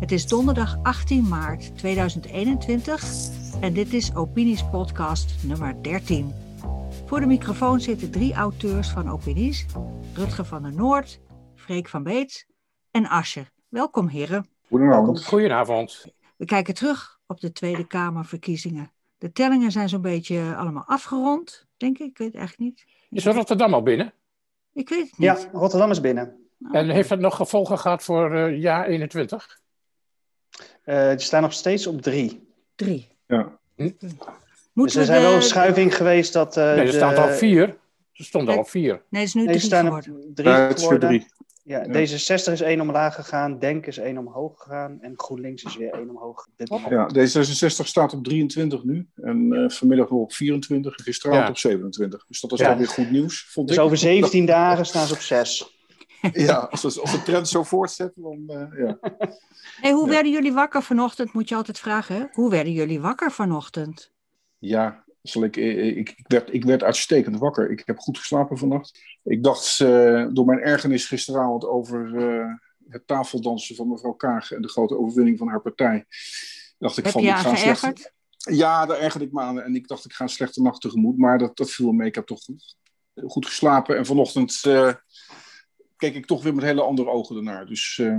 Het is donderdag 18 maart 2021 en dit is Opinies Podcast nummer 13. Voor de microfoon zitten drie auteurs van Opinies: Rutger van der Noord, Freek van Beets en Ascher. Welkom, heren. Goedenavond. Goedenavond. We kijken terug op de Tweede Kamerverkiezingen. De tellingen zijn zo'n beetje allemaal afgerond, denk ik. Ik weet het eigenlijk niet. Is Rotterdam al binnen? Ik weet het Ja, niet. Rotterdam is binnen. En heeft het nog gevolgen gehad voor eh, jaar 21? Eh die staan nog steeds op drie. Drie. Ja. Moeten Dus we er zijn wel een schuiving geweest dat... eh, Nee, er de- staan al vier. Er stonden al vier. Nee, het is nu Nee, drie staan geworden. drie Ja, het is weer geworden. drie. Ja, D66 is één omlaag gegaan, Denk is één omhoog gegaan en GroenLinks is weer één omhoog. Ja, D66 staat op 23 nu. En eh, vanmiddag nog op 24 en gisteravond Ja. op 27. Dus dat is Ja. dan weer goed nieuws, vond Dus ik. over 17 dagen staan ze op zes. Ja, als, als de trend zo voortzet, dan eh, ja. Hey, hoe Ja. werden jullie wakker vanochtend? Moet je altijd vragen. Hè? Hoe werden jullie wakker vanochtend? Ja, zal ik, eh, ik, ik, werd, ik werd uitstekend wakker. Ik heb goed geslapen vannacht. Ik dacht eh, door mijn ergernis gisteravond over eh, het tafeldansen van mevrouw Kaag en de grote overwinning van haar partij. Dacht ik Heb van, je ik ga? Ja, daar ergerde ik me aan. En ik dacht, ik ga een slechte nacht tegemoet. Maar dat, dat viel mee. Ik heb toch goed, goed geslapen. En vanochtend eh, keek ik toch weer met hele andere ogen ernaar. Dus eh,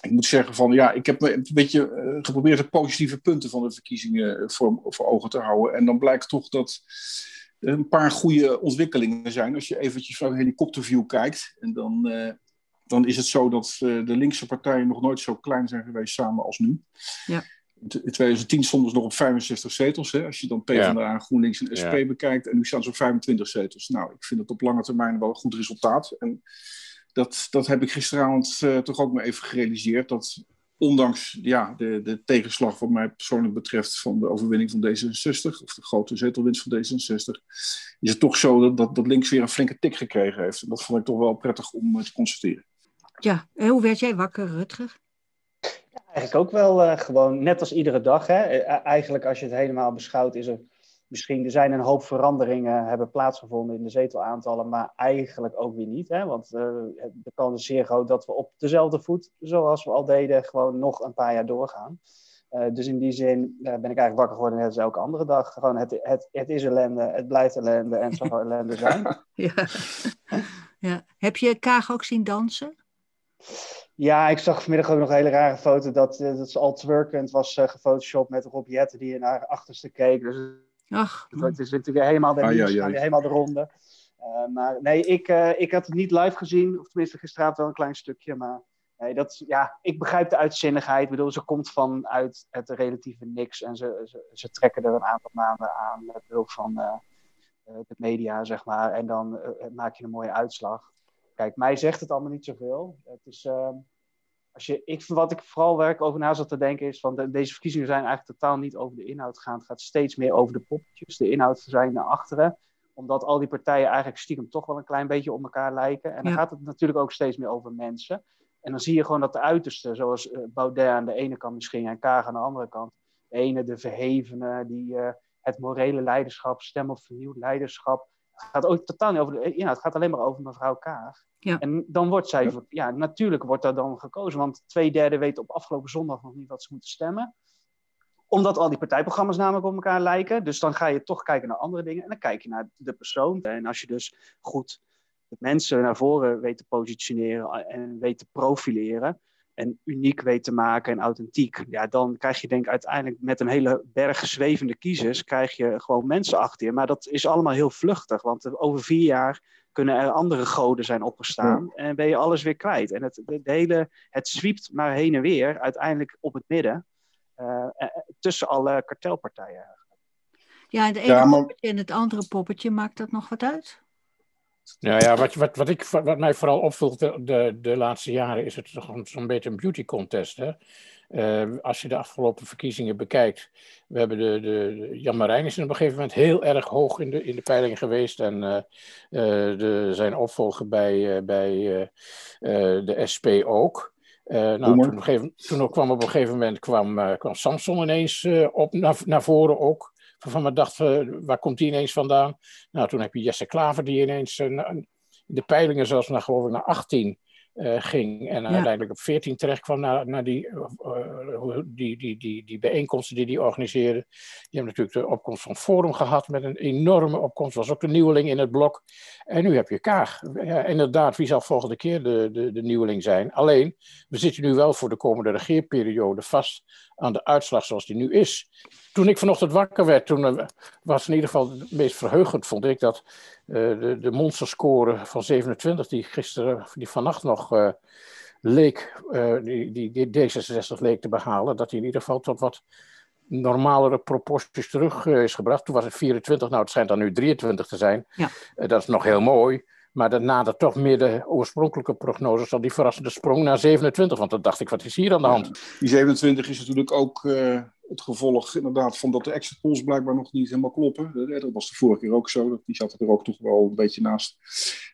ik moet zeggen van, ja, ik heb me een beetje eh, geprobeerd de positieve punten van de verkiezingen eh, voor, voor ogen te houden. En dan blijkt toch dat er een paar goede ontwikkelingen zijn. Als je eventjes van een helikopterview kijkt. En dan, dan is het zo dat de linkse partijen nog nooit zo klein zijn geweest samen als nu. Ja. In 2010 stonden ze nog op 65 zetels. Hè? Als je dan PvdA, GroenLinks en SP Ja. bekijkt. En nu staan ze op 25 zetels. Nou, ik vind het op lange termijn wel een goed resultaat. En dat, dat heb ik gisteravond eh, toch ook maar even gerealiseerd. Dat ondanks ja, de, de tegenslag wat mij persoonlijk betreft van de overwinning van D66, of de grote zetelwinst van D66, is het toch zo dat, dat, dat links weer een flinke tik gekregen heeft. En dat vond ik toch wel prettig om eh, te constateren. Ja, en hoe werd jij wakker, Rutger? Eigenlijk ook wel eh, gewoon net als iedere dag. Hè? Eh, Eigenlijk als je het helemaal beschouwt is er misschien... Er zijn een hoop veranderingen hebben plaatsgevonden in de zetelaantallen, maar eigenlijk ook weer niet. Hè? Want eh, de kans is zeer groot dat we op dezelfde voet, zoals we al deden, gewoon nog een paar jaar doorgaan. Eh, dus in die zin eh, ben ik eigenlijk wakker geworden net als elke andere dag. Gewoon het, het, het is ellende, het blijft ellende en het zal ellende zijn. Ja. ja. Heb je Kaag ook zien dansen? Ja, ik zag vanmiddag ook nog een hele rare foto dat, eh, dat ze al twerkend was uh, gefotoshopt met Rob Jetten die in haar achterste keek. Dus Ach, het is natuurlijk helemaal de, Ah, ja, ja. helemaal de ronde. Uh, maar nee, ik, uh, ik had het niet live gezien, of tenminste gisteravond wel een klein stukje. Maar nee, dat, ja, ik begrijp de uitzinnigheid. Ik bedoel, ze komt vanuit het relatieve niks en ze, ze, ze trekken er een aantal maanden aan met behulp van uh, de media, zeg maar. En dan maak je een mooie uitslag. Kijk, mij zegt het allemaal niet zoveel. Het is, uh, als je, ik, wat ik vooral waar ik over na zat te denken is, van de, deze verkiezingen zijn eigenlijk totaal niet over de inhoud gegaan. Het gaat steeds meer over de poppetjes. De inhoud zijn naar achteren. Omdat al die partijen eigenlijk stiekem toch wel een klein beetje op elkaar lijken. En dan Ja. gaat het natuurlijk ook steeds meer over mensen. En dan zie je gewoon dat de uitersten, zoals uh, Baudet aan de ene kant misschien en Kaag aan de andere kant. De ene, de verhevene, die uh, het morele leiderschap, stem op vernieuwd leiderschap. Het gaat ook totaal niet over de inhoud. Het gaat alleen maar over mevrouw Kaag. Ja. En dan wordt zij, Ja. ja. natuurlijk wordt daar dan gekozen. Want twee derde weten op afgelopen zondag nog niet wat ze moeten stemmen. Omdat al die partijprogramma's namelijk op elkaar lijken. Dus dan ga je toch kijken naar andere dingen. En dan kijk je naar de persoon. En als je dus goed de mensen naar voren weet te positioneren en weet te profileren. En uniek weet te maken en authentiek. Ja, dan krijg je denk ik uiteindelijk met een hele berg zwevende kiezers. Krijg je gewoon mensen achter je. Maar dat is allemaal heel vluchtig. Want over vier jaar kunnen er andere goden zijn opgestaan. En ben je alles weer kwijt. En het, de, de hele, het zwiept maar heen en weer, uiteindelijk op het midden, uh, tussen alle kartelpartijen. Ja, de ene Ja, maar- poppetje en het andere poppetje, maakt dat nog wat uit? Nou ja, wat, wat, wat, ik, wat mij vooral opvalt de, de, de laatste jaren is het zo'n beetje een beauty contest. Hè? Eh, als je de afgelopen verkiezingen bekijkt, we hebben de, de, Jan Marijn is op een gegeven moment heel erg hoog in de, in de peiling geweest. En eh, eh, de, zijn opvolger bij, bij de SP ook. Nou, toen, op een gegeven- toen ook kwam op een gegeven moment kwam, kwam Samson ineens op, naar, naar voren ook. Waarvan we dachten, waar komt die ineens vandaan? Nou, toen heb je Jesse Klaver die ineens eh, de peilingen zelfs naar, geloof ik, naar 18 uh, ging. En uiteindelijk op 14 terecht kwam naar, naar die, uh, die, die, die, die bijeenkomsten die hij organiseerde. Je hebt natuurlijk de opkomst van Forum gehad met een enorme opkomst. Was ook de nieuweling in het blok. En nu heb je Kaag. Ja, inderdaad, wie zal volgende keer de, de, de nieuweling zijn? Alleen, we zitten nu wel voor de komende regeerperiode vast aan de uitslag zoals die nu is. Toen ik vanochtend wakker werd, toen was in ieder geval het meest verheugend, vond ik, dat de, de monsterscore van 27, die gisteren, die vannacht nog uh, leek, die, die, die D66 leek te behalen, dat hij in ieder geval tot wat normalere proporties terug is gebracht. Toen was het 24, nou het schijnt dan nu 23 te zijn. Ja. dat is nog heel mooi. Maar dat nadert toch meer de oorspronkelijke prognoses dan die verrassende sprong naar 27. Want dan dacht ik, wat is hier aan de hand? die 27 is natuurlijk ook het gevolg inderdaad van dat de exit polls blijkbaar nog niet helemaal kloppen. Dat was de vorige keer ook zo. Die zat er ook toch wel een beetje naast.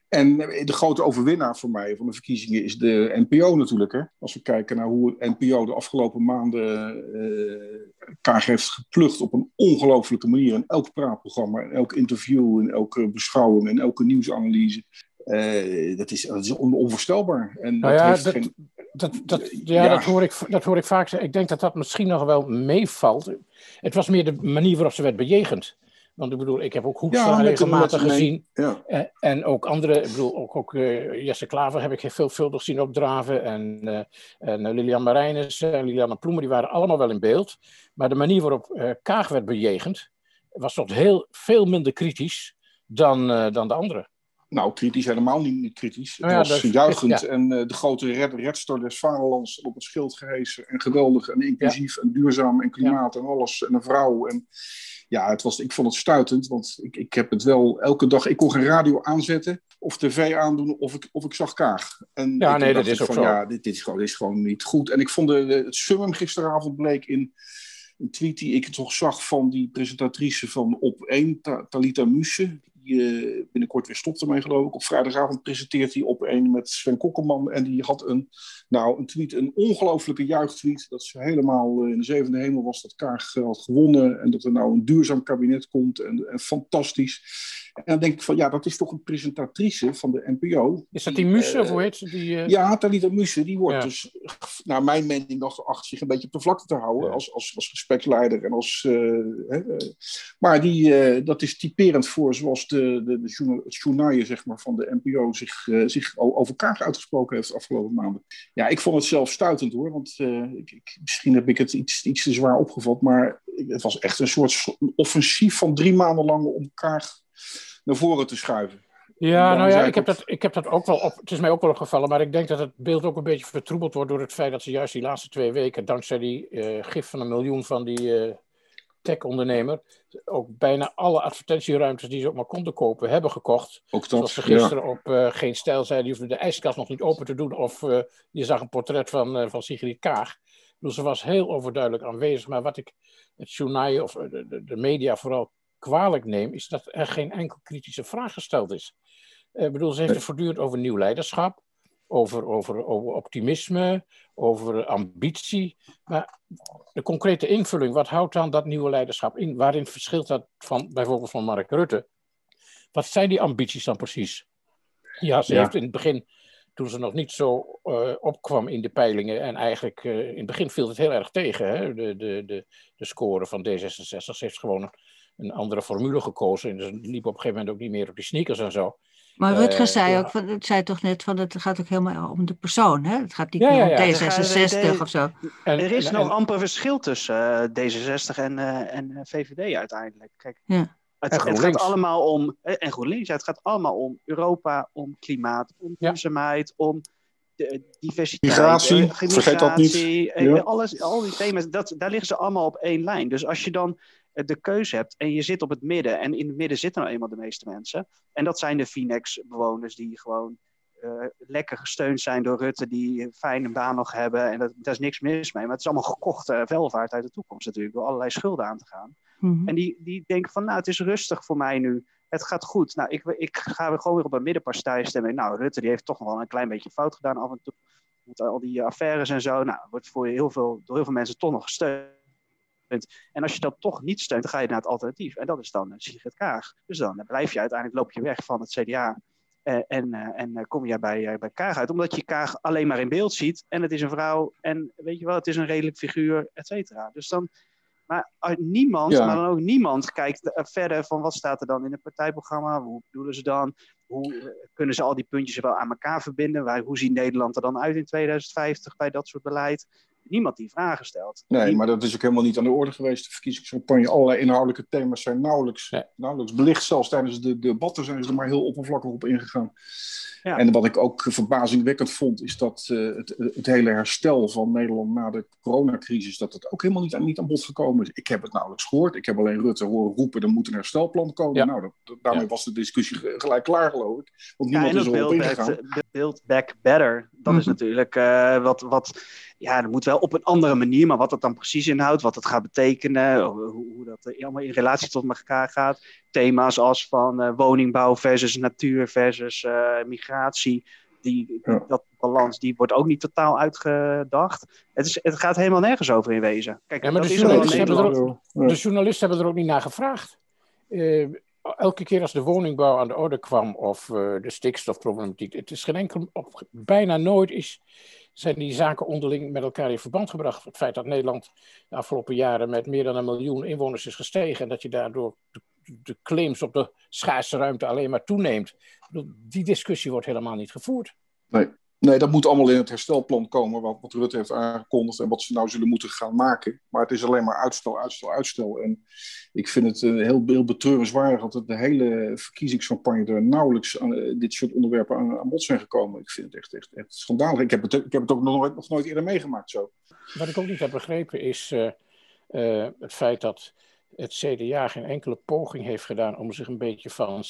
En de grote overwinnaar voor mij van de verkiezingen is de NPO natuurlijk. Hè? Als we kijken naar hoe NPO de afgelopen maanden uh, Kaag heeft geplukt op een ongelofelijke manier. In elk praatprogramma, in elk interview, in elke beschouwing, in elke nieuwsanalyse. Uh, dat, is, dat is onvoorstelbaar. En nou ja, dat, geen... dat, dat, ja, Dat, hoor ik, dat hoor ik vaak. Ik denk dat dat misschien nog wel meevalt. Het was meer de manier waarop ze werd bejegend. Want ik bedoel, ik heb ook Hoekstra ja, regelmatig gezien. Ja. En, eh, en ook andere, ik bedoel, ook, ook uh, Jesse Klaver heb ik veelvuldig zien opdraven. En, uh, en Lilian Marijnes en Liliane Ploemen, die waren allemaal wel in beeld. Maar de manier waarop Kaag werd bejegend, was toch heel veel minder kritisch dan, dan de anderen. Nou, kritisch helemaal niet, niet kritisch. Het oh was juichend en de grote red, redster des vaderlands op het schild gehezen. En geweldig en inclusief en duurzaam en klimaat en alles. En een vrouw. En ja, het was, ik vond het stuitend, want ik, ik heb het wel elke dag. Ik kon geen radio aanzetten of tv aandoen of ik, of ik zag Kaag. En ja, nee, dat is ook van, zo. Ja, dit, dit, is gewoon, dit is gewoon niet goed. En ik vond de, het summum gisteravond bleek in een tweet die ik toch zag van die presentatrice van Op 1, Talita Muse die uh, binnenkort weer stopt ermee, geloof ik. Op vrijdagavond presenteert hij op een met Sven Kokkelman. En die had een, nou, een tweet, een ongelofelijke juichtweet. Dat ze helemaal eh, in de zevende hemel was dat Kaag had gewonnen. En dat er nou een duurzaam kabinet komt. En, en fantastisch. En dan denk ik van, ja, dat is toch een presentatrice van de NPO. Is dat die Muse, of hoe heet ze? Die, uh... Ja, Talita Muse, die wordt dus, naar mijn mening, nog geacht zich een beetje op de vlakte te houden. Als, als, als gespreksleider en als... Uh, maar die, dat is typerend voor zoals de, de, de zeg maar, van de NPO zich, zich over elkaar uitgesproken heeft de afgelopen maanden. Ja, ik vond het zelf stuitend hoor, want ik, ik, misschien heb ik het iets, iets te zwaar opgevat, maar het was echt een soort offensief van drie maanden lang om elkaar naar voren te schuiven. Ja, nou ja, ik heb, dat, ik heb dat ook wel op. Het is mij ook wel opgevallen, maar ik denk dat het beeld ook een beetje vertroebeld wordt door het feit dat ze juist die laatste twee weken, dankzij die uh, gif van een miljoen van die uh, tech-ondernemer, ook bijna alle advertentieruimtes die ze ook maar konden kopen, hebben gekocht. Ook dat, Zoals ze gisteren op uh, Geen Stijl zeiden, je hoefde de ijskast nog niet open te doen, of je zag een portret van, van Sigrid Kaag. Dus ze was heel overduidelijk aanwezig, maar wat ik het journaal of de, de, media vooral kwalijk neem, is dat er geen enkel kritische vraag gesteld is. Eh, ik bedoel, ze heeft het voortdurend over nieuw leiderschap, over, over, over optimisme, over ambitie. Maar de concrete invulling, wat houdt dan dat nieuwe leiderschap in? Waarin verschilt dat van bijvoorbeeld van Mark Rutte? Wat zijn die ambities dan precies? Ja, ze heeft in het begin, toen ze nog niet zo uh, opkwam in de peilingen, en eigenlijk uh, in het begin viel het heel erg tegen, hè? De, de, de, de score van D66. Ze heeft gewoon een andere formule gekozen. En ze liep op een gegeven moment ook niet meer op die sneakers en zo. Maar Rutger uh, zei ook, van, het zei toch net van het gaat ook helemaal om de persoon, hè? Het gaat niet ja, meer om D66 of zo. En, er is nog amper verschil tussen uh, D66 en, uh, en VVD uiteindelijk. Kijk, ja. het, het, gaat allemaal om, en GroenLinks, ja, het gaat allemaal om Europa, om klimaat, om duurzaamheid, om de, diversiteit. Migratie, vergeet dat niet. Alles, al die thema's, dat, daar liggen ze allemaal op één lijn. Dus als je dan de keuze hebt en je zit op het midden. En in het midden zitten nou eenmaal de meeste mensen. En dat zijn de Finex-bewoners die gewoon uh, lekker gesteund zijn door Rutte, die een fijne baan nog hebben. En dat, daar is niks mis mee. Maar het is allemaal gekochte welvaart uit de toekomst natuurlijk, door allerlei schulden aan te gaan. Mhm. En die, die denken van, nou, het is rustig voor mij nu. Het gaat goed. Nou, ik, ik ga weer gewoon weer op een middenpartij stemmen. Nou, Rutte die heeft toch nog wel een klein beetje fout gedaan af en toe. Met al die affaires en zo. Nou, wordt voor heel veel, door heel veel mensen toch nog gesteund. En als je dat toch niet steunt, dan ga je naar het alternatief. En dat is dan Sigrid Kaag. Dus dan blijf je uiteindelijk, loop je weg van het CDA en, en, en kom jij bij, bij Kaag uit. Omdat je Kaag alleen maar in beeld ziet. En het is een vrouw. En weet je wel, het is een redelijk figuur, et cetera. Dus dan maar niemand, maar dan ook niemand kijkt verder van wat staat er dan in het partijprogramma. Hoe bedoelen ze dan? Hoe eh, kunnen ze al die puntjes wel aan elkaar verbinden? Waar, hoe ziet Nederland er dan uit in 2050 bij dat soort beleid? Niemand die vragen stelt. Nee, maar dat is ook helemaal niet aan de orde geweest. De verkiezingscampagne, allerlei inhoudelijke thema's zijn nauwelijks, nauwelijks belicht. Zelfs tijdens de debatten zijn ze er maar heel oppervlakkig op ingegaan. Ja. En wat ik ook verbazingwekkend vond, is dat uh, het, het, hele herstel van Nederland na de coronacrisis, dat het ook helemaal niet aan, niet aan bod gekomen is. Ik heb het nauwelijks gehoord. Ik heb alleen Rutte horen roepen, er moet een herstelplan komen. Nou, dat, daarmee was de discussie gelijk klaar, geloof ik. Want niemand is erop ingegaan. Build back better, dat is mhm. natuurlijk uh, wat, wat, ja, dat moet wel op een andere manier, maar wat dat dan precies inhoudt, wat het gaat betekenen, hoe, hoe dat allemaal in relatie tot elkaar gaat. Thema's als van uh, woningbouw versus natuur versus migratie die, Dat balans die wordt ook niet totaal uitgedacht. Het, is, het gaat helemaal nergens over in wezen. Kijk, ja, maar de journalisten, hebben er ook, de journalisten hebben er ook niet naar gevraagd. Uh, elke keer als de woningbouw aan de orde kwam of uh, de stikstofproblematiek, het is geen enkel, op, bijna nooit is, zijn die zaken onderling met elkaar in verband gebracht. Het feit dat Nederland de afgelopen jaren met meer dan een miljoen inwoners is gestegen en dat je daardoor de, de claims op de schaarse ruimte alleen maar toeneemt. Die discussie wordt helemaal niet gevoerd. Nee. Nee, dat moet allemaal in het herstelplan komen, wat, wat Rutte heeft aangekondigd en wat ze nou zullen moeten gaan maken. Maar het is alleen maar uitstel, uitstel, uitstel. En ik vind het uh, heel, heel betreurenswaardig dat de hele verkiezingscampagne er nauwelijks aan, uh, dit soort onderwerpen aan, bod zijn gekomen. Ik vind het echt, echt, echt schandalig. Ik heb het, ik heb het ook nog nooit, nog nooit eerder meegemaakt zo. Wat ik ook niet heb begrepen is uh, het feit dat het CDA geen enkele poging heeft gedaan om zich een beetje van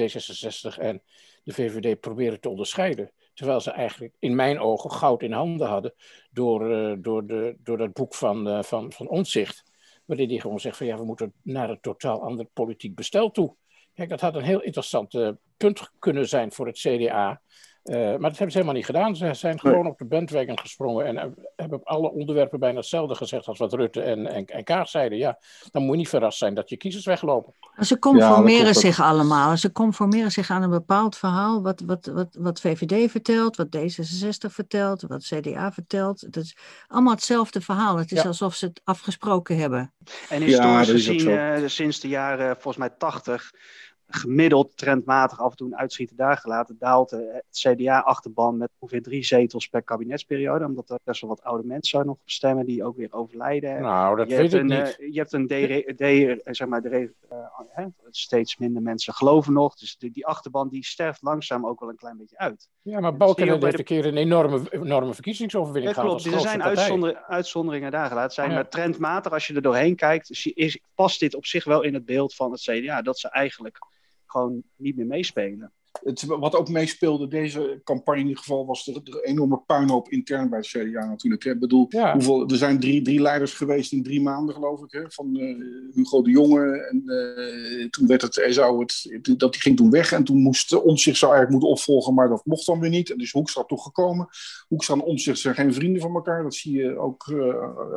D66 en de VVD proberen te onderscheiden. Terwijl ze eigenlijk in mijn ogen goud in handen hadden door, uh, door, de, door dat boek van, uh, van, van Onzicht. Waarin hij gewoon zegt van ja, we moeten naar een totaal ander politiek bestel toe. Kijk, dat had een heel interessant uh, punt kunnen zijn voor het CDA. Uh, maar dat hebben ze helemaal niet gedaan. Ze zijn gewoon op de bandwagon gesprongen en hebben op alle onderwerpen bijna hetzelfde gezegd als wat Rutte en, en, en Kaag zeiden. Ja, dan moet je niet verrast zijn dat je kiezers weglopen. Ze conformeren ja, zich allemaal. Ze conformeren zich aan een bepaald verhaal. Wat, wat, wat, wat VVD vertelt, wat D66 vertelt, wat CDA vertelt. Het is allemaal hetzelfde verhaal. Het is ja. alsof ze het afgesproken hebben. En historisch gezien, uh, sinds de jaren volgens mij 80 gemiddeld trendmatig af en toe een uitschieter daar gelaten, daalt het CDA-achterban met ongeveer drie zetels per kabinetsperiode, omdat er best wel wat oude mensen nog op stemmen die ook weer overlijden. Nou, dat je weet ik een, niet. Uh, je hebt een, de, de, zeg maar, de, uh, steeds minder mensen geloven nog, dus die, die, achterban die sterft langzaam ook wel een klein beetje uit. Ja, maar Balkenende heeft een keer een enorme, enorme verkiezingsoverwinning ja, klopt. gehad. Er zijn uitzonder, uitzonderingen daar gelaten. Zijn, Maar trendmatig, als je er doorheen kijkt, is, is, past dit op zich wel in het beeld van het CDA, dat ze eigenlijk gewoon niet meer meespelen. Het, wat ook meespeelde deze campagne in ieder geval was de, de enorme puinhoop intern bij het CDA natuurlijk. Ik bedoel, ja. hoeveel, er zijn drie, drie leiders geweest in drie maanden geloof ik. Hè, van uh, Hugo de Jonge en uh, toen werd het, zou het, dat die ging toen weg en toen moest Omtzigt zou eigenlijk moeten opvolgen, maar dat mocht dan weer niet. En dus Hoekstra toch gekomen. Hoekstra en Omtzigt zijn geen vrienden van elkaar. Dat zie je ook uh,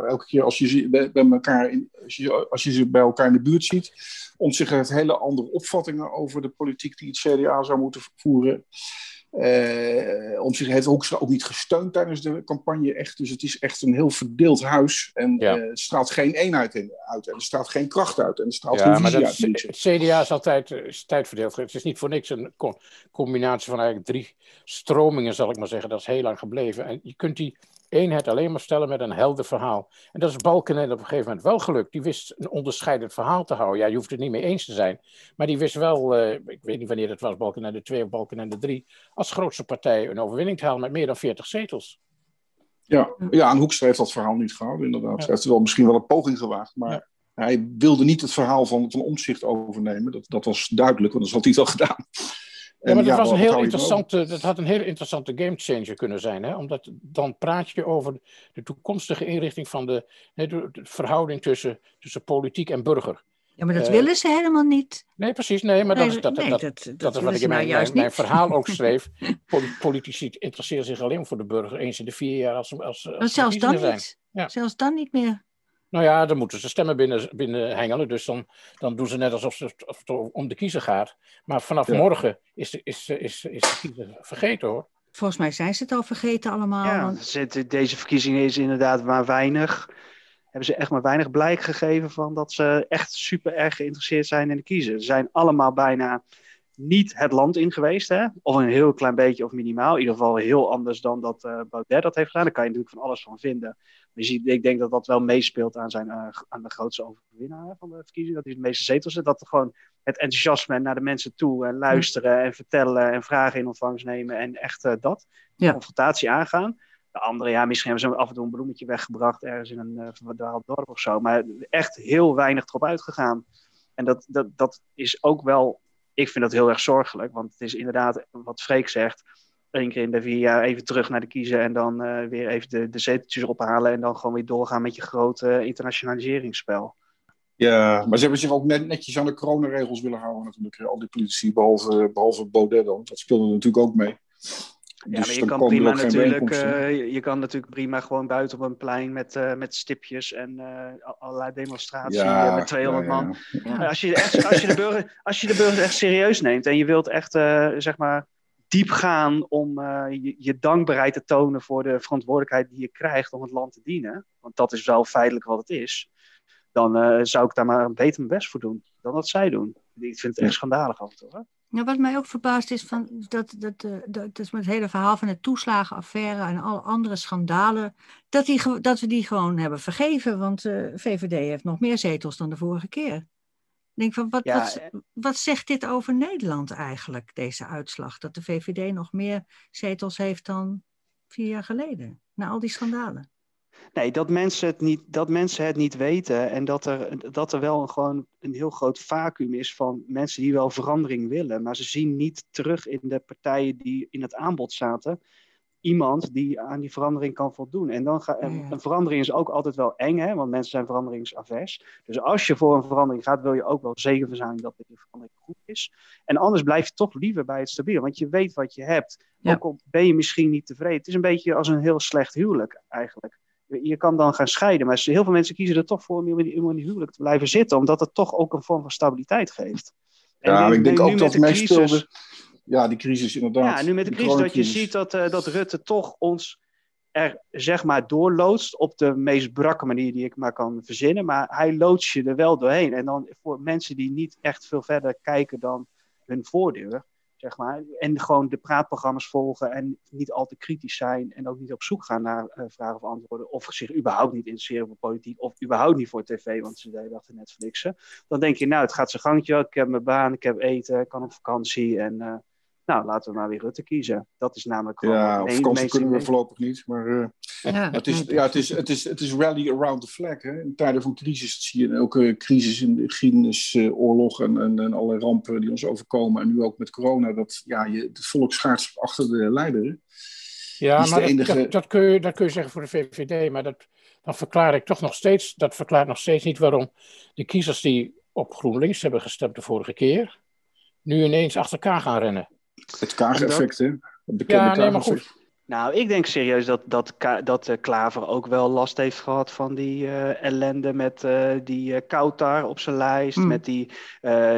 elke keer als je, ze bij, bij elkaar in, als, je, als je ze bij elkaar in de buurt ziet. Omtzigt heeft hele andere opvattingen over de politiek die het CDA zou moeten voeren. Uh, om zich heeft Hoekstra ook niet gesteund tijdens de campagne echt. Dus het is echt een heel verdeeld huis. En ja. uh, het straalt geen eenheid in, uit. En er straalt geen kracht uit. En er straalt ja, geen maar dat, uit. Het CDA is altijd is tijdverdeeld. Het is niet voor niks een combinatie van eigenlijk drie stromingen, zal ik maar zeggen. Dat is heel lang gebleven. En je kunt die eenheid alleen maar stellen met een helder verhaal. En dat is Balkenende op een gegeven moment wel gelukt. Die wist een onderscheidend verhaal te houden. Ja, je hoeft het niet mee eens te zijn. Maar die wist wel, uh, ik weet niet wanneer het was, Balkenende 2 of Balkenende 3, als grootste partij een overwinning te halen met meer dan 40 zetels. Ja, ja en Hoekstra heeft dat verhaal niet gehouden, inderdaad. Ja. Hij heeft wel misschien wel een poging gewaagd, maar ja. hij wilde niet het verhaal van, van omzicht overnemen. Dat, dat was duidelijk, want dat had hij wel gedaan. Ja, maar dat, was een heel interessante, dat had een heel interessante gamechanger kunnen zijn. Hè? Omdat dan praat je over de toekomstige inrichting van de, de, verhouding tussen, tussen politiek en burger. Ja, maar dat uh, willen ze helemaal niet. Nee, precies. Nee, maar nee, dat, is, dat, nee, dat, dat, dat, dat is wat ik in mijn, nou mijn, mijn, verhaal ook schreef. Politici interesseren zich alleen voor de burger eens in de vier jaar als, als, als zelfs dan zijn. niet. Ja. Zelfs dan niet meer. Nou ja, dan moeten ze stemmen binnen, binnen hengelen. Dus dan, dan doen ze net alsof, ze, of het om de kiezer gaat. Maar vanaf morgen is de, is, is, is de kiezer vergeten hoor. Volgens mij zijn ze het al vergeten allemaal. Ja, want... deze verkiezingen is inderdaad maar weinig. Hebben ze echt maar weinig blijk gegeven van dat ze echt super erg geïnteresseerd zijn in de kiezer. Ze zijn allemaal bijna niet het land in geweest. Hè? Of een heel klein beetje of minimaal. In ieder geval heel anders dan dat uh, Baudet dat heeft gedaan. Daar kan je natuurlijk van alles van vinden. Maar je ziet, ik denk dat dat wel meespeelt aan, zijn, uh, aan de grootste overwinnaar van de verkiezingen. Dat hij het meeste zetels zit. Dat er gewoon het enthousiasme naar de mensen toe en luisteren en vertellen en vragen in ontvangst nemen. En echt uh, dat. Ja. Confrontatie aangaan. De andere, ja, misschien hebben ze af en toe een bloemetje weggebracht ergens in een uh, verdwaald dorp of zo. Maar echt heel weinig erop uitgegaan. En dat, dat, dat is ook wel ik vind dat heel erg zorgelijk, want het is inderdaad wat Freek zegt. Eén keer in de vier jaar even terug naar de kiezen en dan uh, weer even de, de zeteltjes ophalen en dan gewoon weer doorgaan met je grote internationaliseringsspel. Ja, maar ze hebben zich ook net, netjes aan de coronaregels willen houden natuurlijk. Al die politici, behalve, behalve Baudet dan. Dat speelde natuurlijk ook mee. Ja, dus maar je kan prima natuurlijk, uh, je kan natuurlijk prima gewoon buiten op een plein met, uh, met stipjes en uh, allerlei demonstraties ja, met 200 ja, man. Ja. Als, je echt, als, je de burger, als je de burgers echt serieus neemt en je wilt echt, zeg maar, diep gaan om je, je, dankbaarheid te tonen voor de verantwoordelijkheid die je krijgt om het land te dienen, want dat is wel feitelijk wat het is, dan zou ik daar maar beter mijn best voor doen dan dat zij doen. Ik vind het echt schandalig af en toe. Hè? Nou, wat mij ook verbaast is van dat, dat, dat, dat is met het hele verhaal van de toeslagenaffaire en alle andere schandalen, dat, die, dat we die gewoon hebben vergeven. Want de uh, VVD heeft nog meer zetels dan de vorige keer. Ik denk van, wat, wat, eh, wat zegt dit over Nederland eigenlijk, deze uitslag? Dat de VVD nog meer zetels heeft dan vier jaar geleden, na al die schandalen. Nee, dat mensen het niet, dat mensen het niet weten en dat er, dat er wel een, gewoon een heel groot vacuüm is van mensen die wel verandering willen, maar ze zien niet terug in de partijen die in het aanbod zaten iemand die aan die verandering kan voldoen. En dan ga, een verandering is ook altijd wel eng, hè, want mensen zijn veranderingsavers. Dus als je voor een verandering gaat, wil je ook wel zeker zijn dat die verandering goed is. En anders blijf je toch liever bij het stabiel, want je weet wat je hebt. Ook al ben je misschien niet tevreden. Het is een beetje als een heel slecht huwelijk eigenlijk je kan dan gaan scheiden. Maar heel veel mensen kiezen er toch voor om in die huwelijk te blijven zitten, omdat het toch ook een vorm van stabiliteit geeft. En ja, ik denk ook dat de crisis, Ja, die crisis inderdaad. Ja, nu met de crisis dat je ziet dat, uh, dat Rutte toch ons er zeg maar doorloodst op de meest brakke manier die ik maar kan verzinnen. Maar hij loodst je er wel doorheen. En dan voor mensen die niet echt veel verder kijken dan hun voordeur, Zeg maar. En gewoon de praatprogramma's volgen en niet al te kritisch zijn en ook niet op zoek gaan naar uh, vragen of antwoorden. Of zich überhaupt niet interesseren voor politiek of überhaupt niet voor tv, want ze deden Netflixen. Dan denk je, nou, het gaat zijn gangje, ik heb mijn baan, ik heb eten, ik kan op vakantie en uh, nou, laten we maar weer Rutte kiezen. Dat is namelijk gewoon... Ja, op vakantie kunnen we voorlopig niet, maar uh, ja. Het, is, ja, het, is, het, is, het is rally around the flag. Hè. In tijden van crisis zie je in elke crisis in de geschiedenis, uh, oorlog en, en, en, alle rampen die ons overkomen. En nu ook met corona, dat ja, je, het volk schaart achter de leider. Ja, maar enige... dat, dat, kun je, dat kun je zeggen voor de VVD, maar dat, dan verklaar ik toch nog steeds, dat verklaart nog steeds niet waarom de kiezers die op GroenLinks hebben gestemd de vorige keer, nu ineens achter elkaar gaan rennen. Het kaag-effect, hè? ja, nee, maar goed. Nou, ik denk serieus dat, dat, dat uh, Klaver ook wel last heeft gehad van die uh, ellende met uh, die Kautar op zijn lijst. Mm. Met die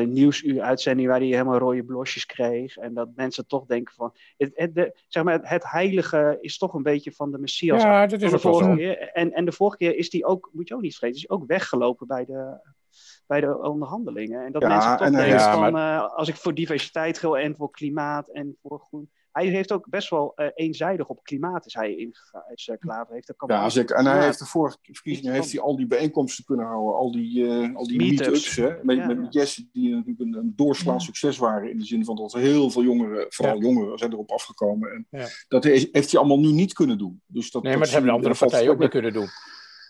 nieuwsuur-uitzending waar hij helemaal rode blosjes kreeg. En dat mensen toch denken van... Het, het, de, zeg maar, het heilige is toch een beetje van de Messias. Ja, dat is ook vorige zo. Keer. En, en de vorige keer is die ook, moet je ook niet vergeten, is hij ook weggelopen bij de, bij de onderhandelingen. En dat mensen toch denken ja, van, maar... als ik voor diversiteit wil en voor klimaat en voor groen hij heeft ook best wel uh, eenzijdig op klimaat is hij ingegaan. Is, uh, Klaver heeft ja, zeker. En hij heeft de vorige verkiezingen heeft hij al die bijeenkomsten kunnen houden, al die, uh, al die meet-ups. met, ja, met Jesse, die natuurlijk een, een doorslaand succes waren. In de zin van dat heel veel jongeren, vooral jongeren, zijn erop afgekomen. En dat heeft hij allemaal nu niet kunnen doen. Dus dat, nee, maar dat, hebben de andere partijen ook niet kunnen doen.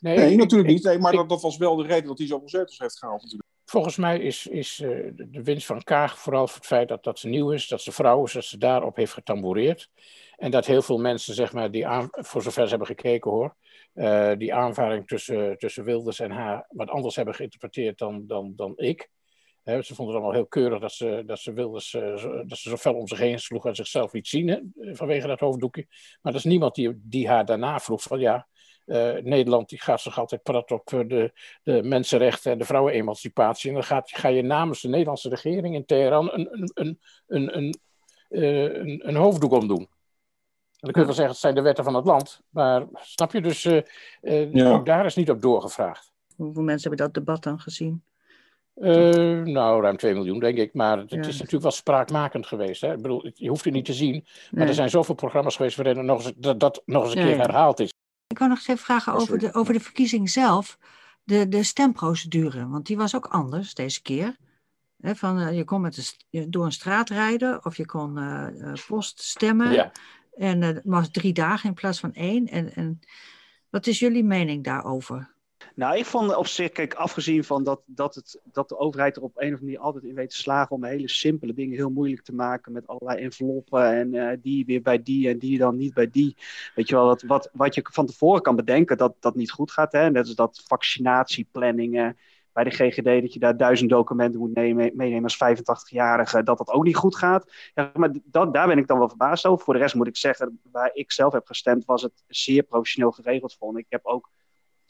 Nee, nee natuurlijk niet. Nee, maar dat, dat was wel de reden dat hij zoveel zetels heeft gehaald natuurlijk. Volgens mij is, is uh, de winst van Kaag vooral voor het feit dat, dat ze nieuw is, dat ze vrouw is, dat ze daarop heeft getamboureerd. En dat heel veel mensen, zeg maar, die aan, voor zover ze hebben gekeken hoor, uh, die aanvaring tussen, tussen Wilders en haar wat anders hebben geïnterpreteerd dan, dan, dan ik. He, ze vonden het allemaal heel keurig dat ze, dat ze Wilders uh, zo, dat ze zo fel om zich heen sloeg en zichzelf liet zien vanwege dat hoofddoekje. Maar er is niemand die, die haar daarna vroeg van ja, Nederland die gaat zich altijd praten op de, de mensenrechten en de vrouwenemancipatie. En dan gaat, ga je namens de Nederlandse regering in Teheran een, een, een, een, een, een, een hoofddoek omdoen. En dan kun je wel zeggen, het zijn de wetten van het land. Maar snap je, dus ja. ook daar is niet op doorgevraagd. Hoeveel mensen hebben dat debat dan gezien? Uh, nou, ruim 2 miljoen, denk ik. Maar het, is natuurlijk wel spraakmakend geweest. Hè? Ik bedoel, je hoeft het niet te zien. Maar er zijn zoveel programma's geweest waarin nog eens, dat, dat nog eens een keer herhaald is. Ik wou nog eens even vragen over de, over de verkiezing zelf. De, de stemprocedure, want die was ook anders deze keer. van, uh, je kon met de, door een straat rijden of je kon uh, post stemmen. Ja. En het was drie dagen in plaats van één. En, en wat is jullie mening daarover? Nou, ik vond op zich, kijk, afgezien van dat, dat, het, dat de overheid er op een of andere manier altijd in weet te slagen om hele simpele dingen heel moeilijk te maken met allerlei enveloppen en uh, die weer bij die en die dan niet bij die. Weet je wel, wat, wat, wat je van tevoren kan bedenken dat dat niet goed gaat. Hè? Net als dat vaccinatieplanningen bij de GGD, dat je daar duizend documenten moet nemen, meenemen als 85-jarige, dat dat ook niet goed gaat. Ja, maar dat, daar ben ik dan wel verbaasd over. Voor de rest moet ik zeggen, waar ik zelf heb gestemd, was het zeer professioneel geregeld vond. Ik heb ook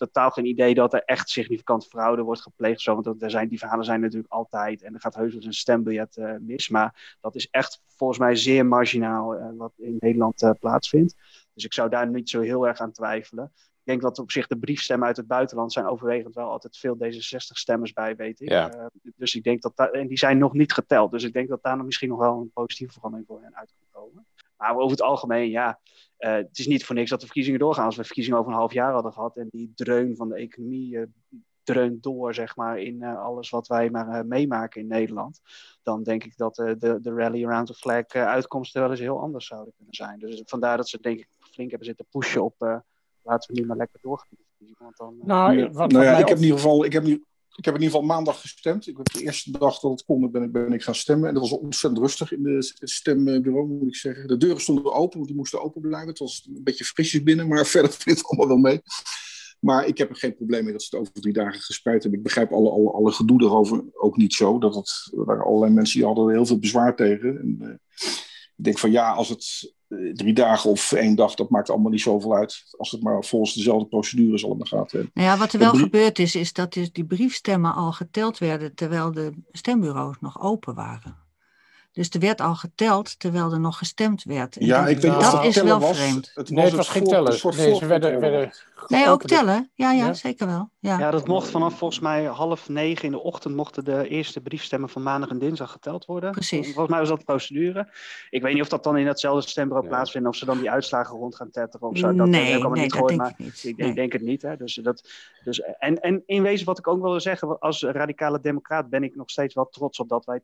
totaal geen idee dat er echt significant fraude wordt gepleegd. Zo, want er zijn, die verhalen zijn natuurlijk altijd. En er gaat heus wel een stembiljet uh, mis. Maar dat is echt volgens mij zeer marginaal uh, wat in Nederland uh, plaatsvindt. Dus ik zou daar niet zo heel erg aan twijfelen. Ik denk dat op zich de briefstemmen uit het buitenland zijn overwegend wel altijd veel D66-stemmers bij, weet ik. Ja. dus ik denk dat daar, en die zijn nog niet geteld. Dus ik denk dat daar nog misschien nog wel een positieve verandering voor hen uit kan komen. Maar over het algemeen, ja, uh, het is niet voor niks dat de verkiezingen doorgaan. Als we verkiezingen over een half jaar hadden gehad en die dreun van de economie uh, dreunt door, zeg maar, in uh, alles wat wij maar meemaken in Nederland, dan denk ik dat de, de rally around the flag uitkomsten wel eens heel anders zouden kunnen zijn. Dus vandaar dat ze denk ik flink hebben zitten pushen op laten we nu maar lekker doorgaan. Want dan, nou, wat, nou ja, ik heb in ieder geval, ik heb nu ik heb in ieder geval maandag gestemd. Ik heb de eerste dag dat het kon, ben ik, ben ik gaan stemmen. En dat was ontzettend rustig in het stembureau, moet ik zeggen. De deuren stonden open, want die moesten open blijven. Het was een beetje frisjes binnen, maar verder viel het allemaal wel mee. Maar ik heb er geen probleem mee dat ze het over drie dagen gespreid hebben. Ik begrijp alle, alle, alle gedoe erover ook niet zo. Dat het, er allerlei mensen die hadden heel veel bezwaar tegen. En, uh, ik denk van ja, als het eh, drie dagen of één dag, dat maakt allemaal niet zoveel uit. Als het maar volgens dezelfde procedures allemaal gaat. Nou ja, wat er wel gebeurd is, is dat dus die briefstemmen al geteld werden terwijl de stembureaus nog open waren. Dus er werd al geteld terwijl er nog gestemd werd. ja, ik weet dat, dat is wel was, vreemd. Het nee, het was geen tellen. Nee, ze werden, werden Nee, ook tellen. Ja, ja, zeker wel. Ja. ja, dat mocht vanaf volgens mij half negen in de ochtend mochten de eerste briefstemmen van maandag en dinsdag geteld worden. Precies. Volgens mij was dat de procedure. Ik weet niet of dat dan in hetzelfde stembureau ja. plaatsvindt, of ze dan die uitslagen rond gaan tetteren of zo. Dat nee, heb ik nee, niet gehoord, maar niet. Ik, ik, denk het niet. Hè. Dus dat, dus, en, en in wezen wat ik ook wil zeggen, als radicale democraat ben ik nog steeds wel trots op dat wij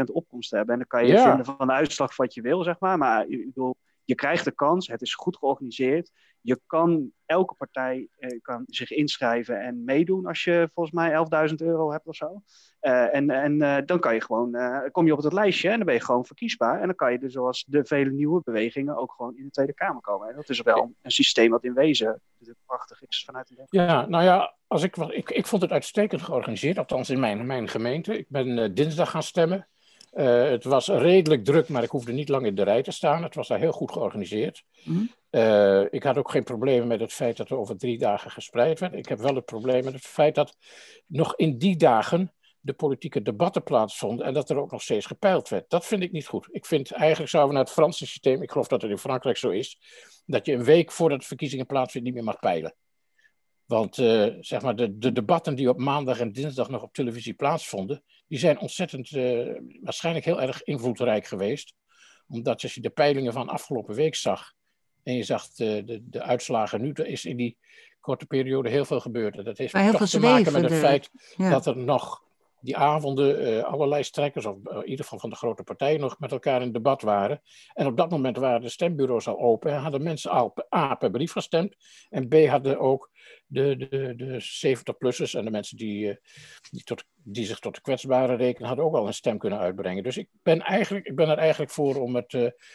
82% opkomst hebben. En dan kan je ja. vinden van de uitslag wat je wil, zeg maar. Maar ik bedoel, je krijgt de kans, het is goed georganiseerd. Je kan, elke partij eh, kan zich inschrijven en meedoen als je volgens mij 11.000 euro hebt of zo. Uh, en en uh, dan kan je gewoon, kom je op het lijstje en dan ben je gewoon verkiesbaar. En dan kan je dus zoals de vele nieuwe bewegingen ook gewoon in de Tweede Kamer komen. En dat is wel een systeem wat in wezen prachtig is vanuit de Ja, nou ja, als ik, ik, ik vond het uitstekend georganiseerd, althans in mijn, mijn gemeente. Ik ben dinsdag gaan stemmen. Uh, het was redelijk druk, maar ik hoefde niet lang in de rij te staan. Het was daar heel goed georganiseerd. Mm. Uh, ik had ook geen problemen met het feit dat er over drie dagen gespreid werd. Ik heb wel het probleem met het feit dat nog in die dagen de politieke debatten plaatsvonden en dat er ook nog steeds gepeild werd. Dat vind ik niet goed. Ik vind eigenlijk zouden we naar het Franse systeem, ik geloof dat het in Frankrijk zo is, dat je een week voordat de verkiezingen plaatsvinden niet meer mag peilen. Want uh, zeg maar de, de, debatten die op maandag en dinsdag nog op televisie plaatsvonden, die zijn ontzettend, uh, waarschijnlijk heel erg invloedrijk geweest. Omdat als je de peilingen van afgelopen week zag en je zag de, de, de uitslagen nu, er is in die korte periode heel veel gebeurd. En dat heeft toch te maken met het feit ja. dat er nog die avonden uh, allerlei strekkers, of uh, in ieder geval van de grote partijen, nog met elkaar in debat waren. En op dat moment waren de stembureaus al open en hadden mensen al A per brief gestemd. En B hadden ook de, de, de 70-plussers en de mensen die, uh, die, tot, die zich tot de kwetsbaren rekenen, hadden ook al een stem kunnen uitbrengen. Dus ik ben, eigenlijk, ik ben er eigenlijk voor om het,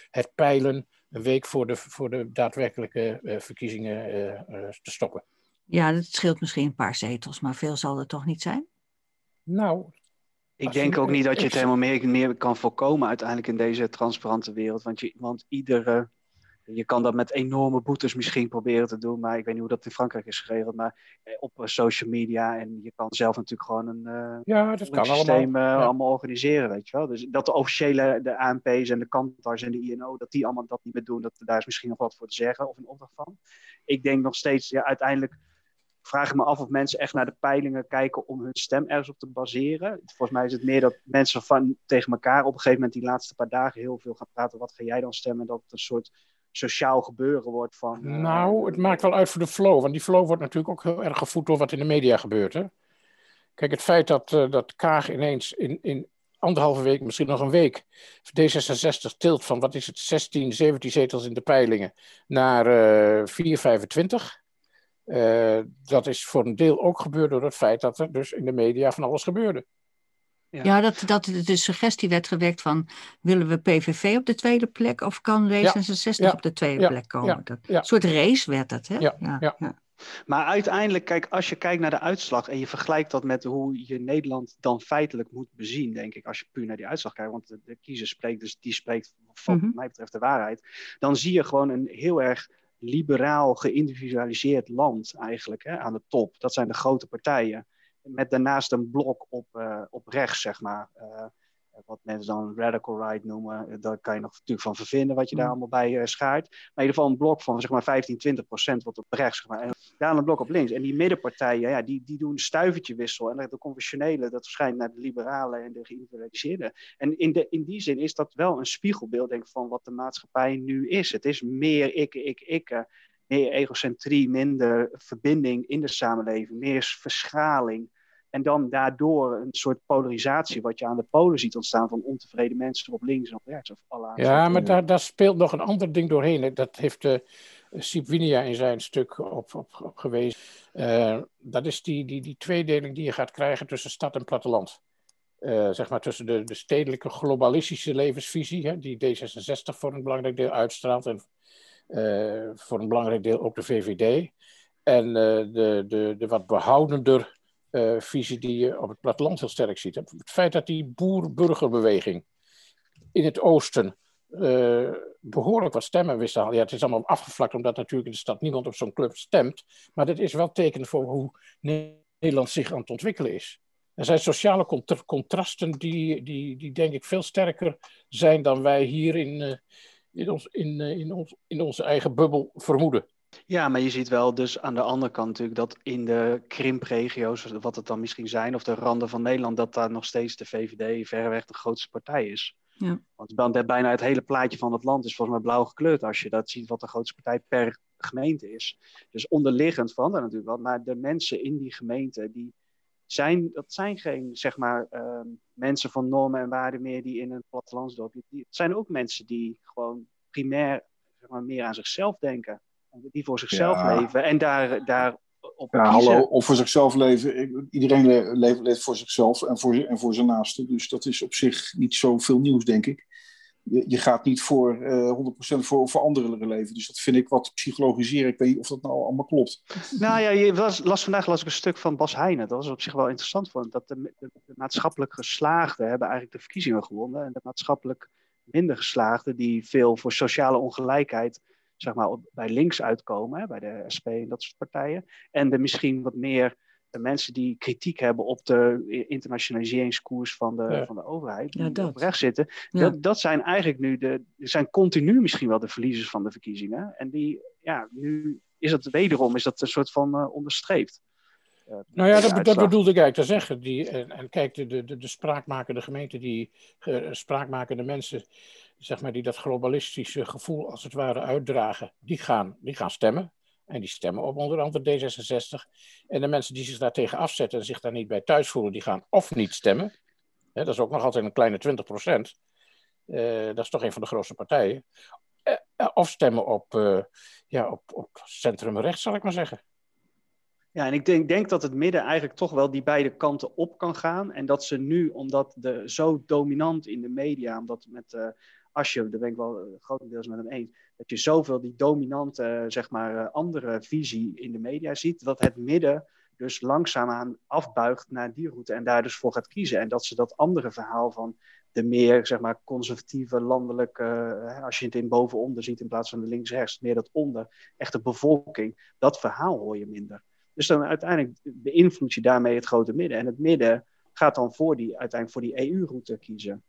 het peilen een week voor de, voor de daadwerkelijke verkiezingen te stoppen. Ja, dat scheelt misschien een paar zetels, maar veel zal er toch niet zijn? Nou. Ik denk ook niet dat je het helemaal meer, meer kan voorkomen uiteindelijk in deze transparante wereld. Want, je, want iedere Je kan dat met enorme boetes misschien proberen te doen, maar ik weet niet hoe dat in Frankrijk is geregeld. Maar eh, op eh, social media en je kan zelf natuurlijk gewoon een uh, ja, dat kan systeem allemaal. Ja. allemaal organiseren, weet je wel. Dus dat de officiële, de ANP's en de kantars en de INO, dat die allemaal dat niet meer doen, dat, daar is misschien nog wat voor te zeggen of een opdracht van. Ik denk nog steeds, ja, uiteindelijk vraag ik me af of mensen echt naar de peilingen kijken om hun stem ergens op te baseren. Volgens mij is het meer dat mensen van, tegen elkaar op een gegeven moment die laatste paar dagen heel veel gaan praten. Wat ga jij dan stemmen? En dat het een soort sociaal gebeuren wordt van... Uh, nou, het maakt wel uit voor de flow. Want die flow wordt natuurlijk ook heel erg gevoed door wat in de media gebeurt. Hè? Kijk, het feit dat, uh, dat Kaag ineens in, in anderhalve week, misschien nog een week, D66 tilt van, wat is het, 16, 17 zetels in de peilingen naar uh, 4, 25... Uh, dat is voor een deel ook gebeurd door het feit dat er dus in de media van alles gebeurde. Ja, ja dat, dat de suggestie werd gewekt van willen we PVV op de tweede plek of kan D66 ja, ja, op de tweede plek komen? Dat, Een soort race werd dat, hè? Ja, Maar uiteindelijk, kijk, als je kijkt naar de uitslag en je vergelijkt dat met hoe je Nederland dan feitelijk moet bezien, denk ik, als je puur naar die uitslag kijkt, want de, de kiezer spreekt, dus die spreekt wat mm-hmm. mij betreft de waarheid, dan zie je gewoon een heel erg liberaal geïndividualiseerd land eigenlijk hè, aan de top. Dat zijn de grote partijen. Met daarnaast een blok op, uh, op rechts, zeg maar. Uh, wat mensen dan radical right noemen. Daar kan je nog natuurlijk van vervinden wat je daar allemaal bij schaart. Maar in ieder geval een blok van zeg maar 15, 20 procent wat op rechts. Zeg maar. En daar een blok op links. En die middenpartijen, ja, die, die doen een stuivertje wissel. En de conventionele, dat verschijnt naar de liberalen en de geïndividualiseerde. En in, de, in die zin is dat wel een spiegelbeeld, denk ik, van wat de maatschappij nu is. Het is meer ik, ik, ik. Meer egocentrie, minder verbinding in de samenleving, meer verschaling. En dan daardoor een soort polarisatie, wat je aan de polen ziet ontstaan van ontevreden mensen op links en op rechts. Of alle ja, maar daar, daar speelt nog een ander ding doorheen. Dat heeft uh, Sip Winia in zijn stuk op, op, op gewezen. Uh, dat is die, die, die tweedeling die je gaat krijgen tussen stad en platteland. Uh, zeg maar tussen de, de stedelijke globalistische levensvisie, hè, die D66 voor een belangrijk deel uitstraalt en voor een belangrijk deel ook de VVD. En de, de, de wat behoudender uh, visie die je op het platteland heel sterk ziet. Het feit dat die boer-burgerbeweging in het oosten uh, behoorlijk wat stemmen wist Ja, het is allemaal afgevlakt omdat natuurlijk in de stad niemand op zo'n club stemt. Maar dit is wel teken voor hoe Nederland zich aan het ontwikkelen is. Er zijn sociale contra contrasten die, die, die denk ik veel sterker zijn dan wij hier in, uh, in, ons, in, in, ons, in onze eigen bubbel vermoeden. Ja, maar je ziet wel dus aan de andere kant natuurlijk dat in de krimpregio's, wat het dan misschien zijn, of de randen van Nederland, dat daar nog steeds de VVD verreweg de grootste partij is. Ja. Want bijna het hele plaatje van het land is volgens mij blauw gekleurd als je dat ziet wat de grootste partij per gemeente is. Dus onderliggend van dat natuurlijk wel, maar de mensen in die gemeente, die zijn, dat zijn geen zeg maar uh, mensen van normen en waarden meer die in een plattelandsdorp. Het zijn ook mensen die gewoon primair zeg maar, meer aan zichzelf denken die voor zichzelf ja. leven en daar, daar op ja, kiezen. hallo, of voor zichzelf leven. Iedereen leeft, leeft voor zichzelf en voor, en voor zijn naasten. Dus dat is op zich niet zoveel nieuws, denk ik. Je, je gaat niet voor uh, 100% voor, voor anderen leven. Dus dat vind ik wat psychologiseren. Ik weet niet of dat nou allemaal klopt. Nou ja, je was, las vandaag las ik een stuk van Bas Heijnen. Dat was op zich wel interessant. Vond, dat de, de, de maatschappelijk geslaagden hebben eigenlijk de verkiezingen gewonnen. En de maatschappelijk minder geslaagden, die veel voor sociale ongelijkheid zeg maar, bij links uitkomen, hè, bij de SP en dat soort partijen. En de misschien wat meer de mensen die kritiek hebben op de internationaliseringskoers van de, ja. van de overheid, die ja, op rechts zitten, ja. dat, dat zijn eigenlijk nu de, zijn continu misschien wel de verliezers van de verkiezingen. En die, ja, nu is het wederom, is dat een soort van uh, onderstreept. Uh, nou ja, dat, dat, bedoelde ik eigenlijk te zeggen. Die, en, en kijk, de, de, de spraakmakende gemeente, die uh, spraakmakende mensen zeg maar, die dat globalistische gevoel als het ware uitdragen, die gaan, die gaan stemmen. En die stemmen op onder andere D66. En de mensen die zich daartegen afzetten en zich daar niet bij thuis voelen, die gaan of niet stemmen. dat is ook nog altijd een kleine 20 procent. Uh, dat is toch een van de grootste partijen. Uh, of stemmen op, ja, op, op zal ik maar zeggen. Ja, en ik denk, denk, dat het midden eigenlijk toch wel die beide kanten op kan gaan. En dat ze nu, omdat de zo dominant in de media, omdat met als je, daar ben ik wel uh, grotendeels met hem eens, dat je zoveel die dominante, uh, zeg maar, uh, andere visie in de media ziet, dat het midden dus langzaamaan afbuigt naar die route en daar dus voor gaat kiezen. En dat ze dat andere verhaal van de meer zeg maar, conservatieve landelijke, als je het in bovenonder ziet in plaats van de links-rechts, meer dat onder, echte bevolking, dat verhaal hoor je minder. Dus dan uiteindelijk beïnvloed je daarmee het grote midden. En het midden gaat dan voor die, uiteindelijk voor die EU-route kiezen.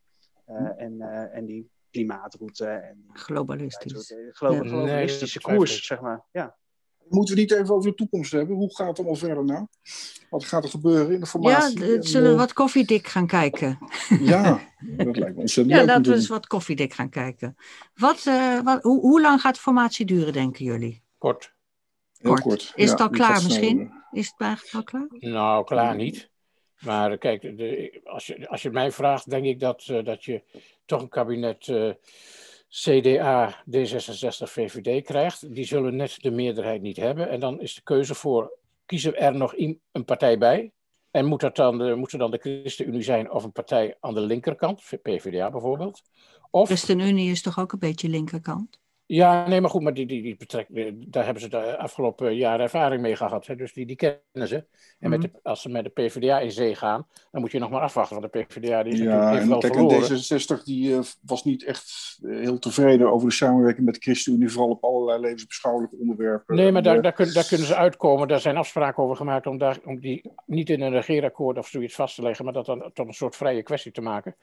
Uh, en, uh, en die klimaatroute. En globalistisch. Glo globalistische nee, koers, zeg maar. Ja. Moeten we niet even over de toekomst hebben? Hoe gaat het allemaal verder nou? Wat gaat er gebeuren in de formatie? Ja, zullen we wat koffiedik gaan kijken? Ja, dat lijkt me ontzettend Ja, laten we eens wat koffiedik gaan kijken. Wat, uh, wat, hoe, hoe, lang gaat de formatie duren, denken jullie? Kort. Heel kort. kort. Is ja, het al klaar misschien? Is het eigenlijk al klaar? Nou, klaar niet. Maar kijk, de, als, je, als je mij vraagt, denk ik dat, uh, dat je toch een kabinet CDA, D66, VVD krijgt. Die zullen net de meerderheid niet hebben. En dan is de keuze voor, kiezen er nog een partij bij? En moet, dat dan de, dan de ChristenUnie zijn of een partij aan de linkerkant, PvdA bijvoorbeeld? Of, ChristenUnie is toch ook een beetje linkerkant? Ja, nee, maar goed, maar die, die, die betrek, daar hebben ze de afgelopen jaren ervaring mee gehad. Hè, dus die, die kennen ze. En met de, als ze met de PvdA in zee gaan, dan moet je nog maar afwachten. Want de PvdA die is ja, heeft wel kijk, verloren. D66 die, uh, was niet echt uh, heel tevreden over de samenwerking met de ChristenUnie, vooral op allerlei levensbeschouwelijke onderwerpen. Nee, maar daar, daar, kun, daar, kunnen ze uitkomen. Daar zijn afspraken over gemaakt om, daar, om die niet in een regeerakkoord of zoiets vast te leggen, maar dat dan tot een soort vrije kwestie te maken.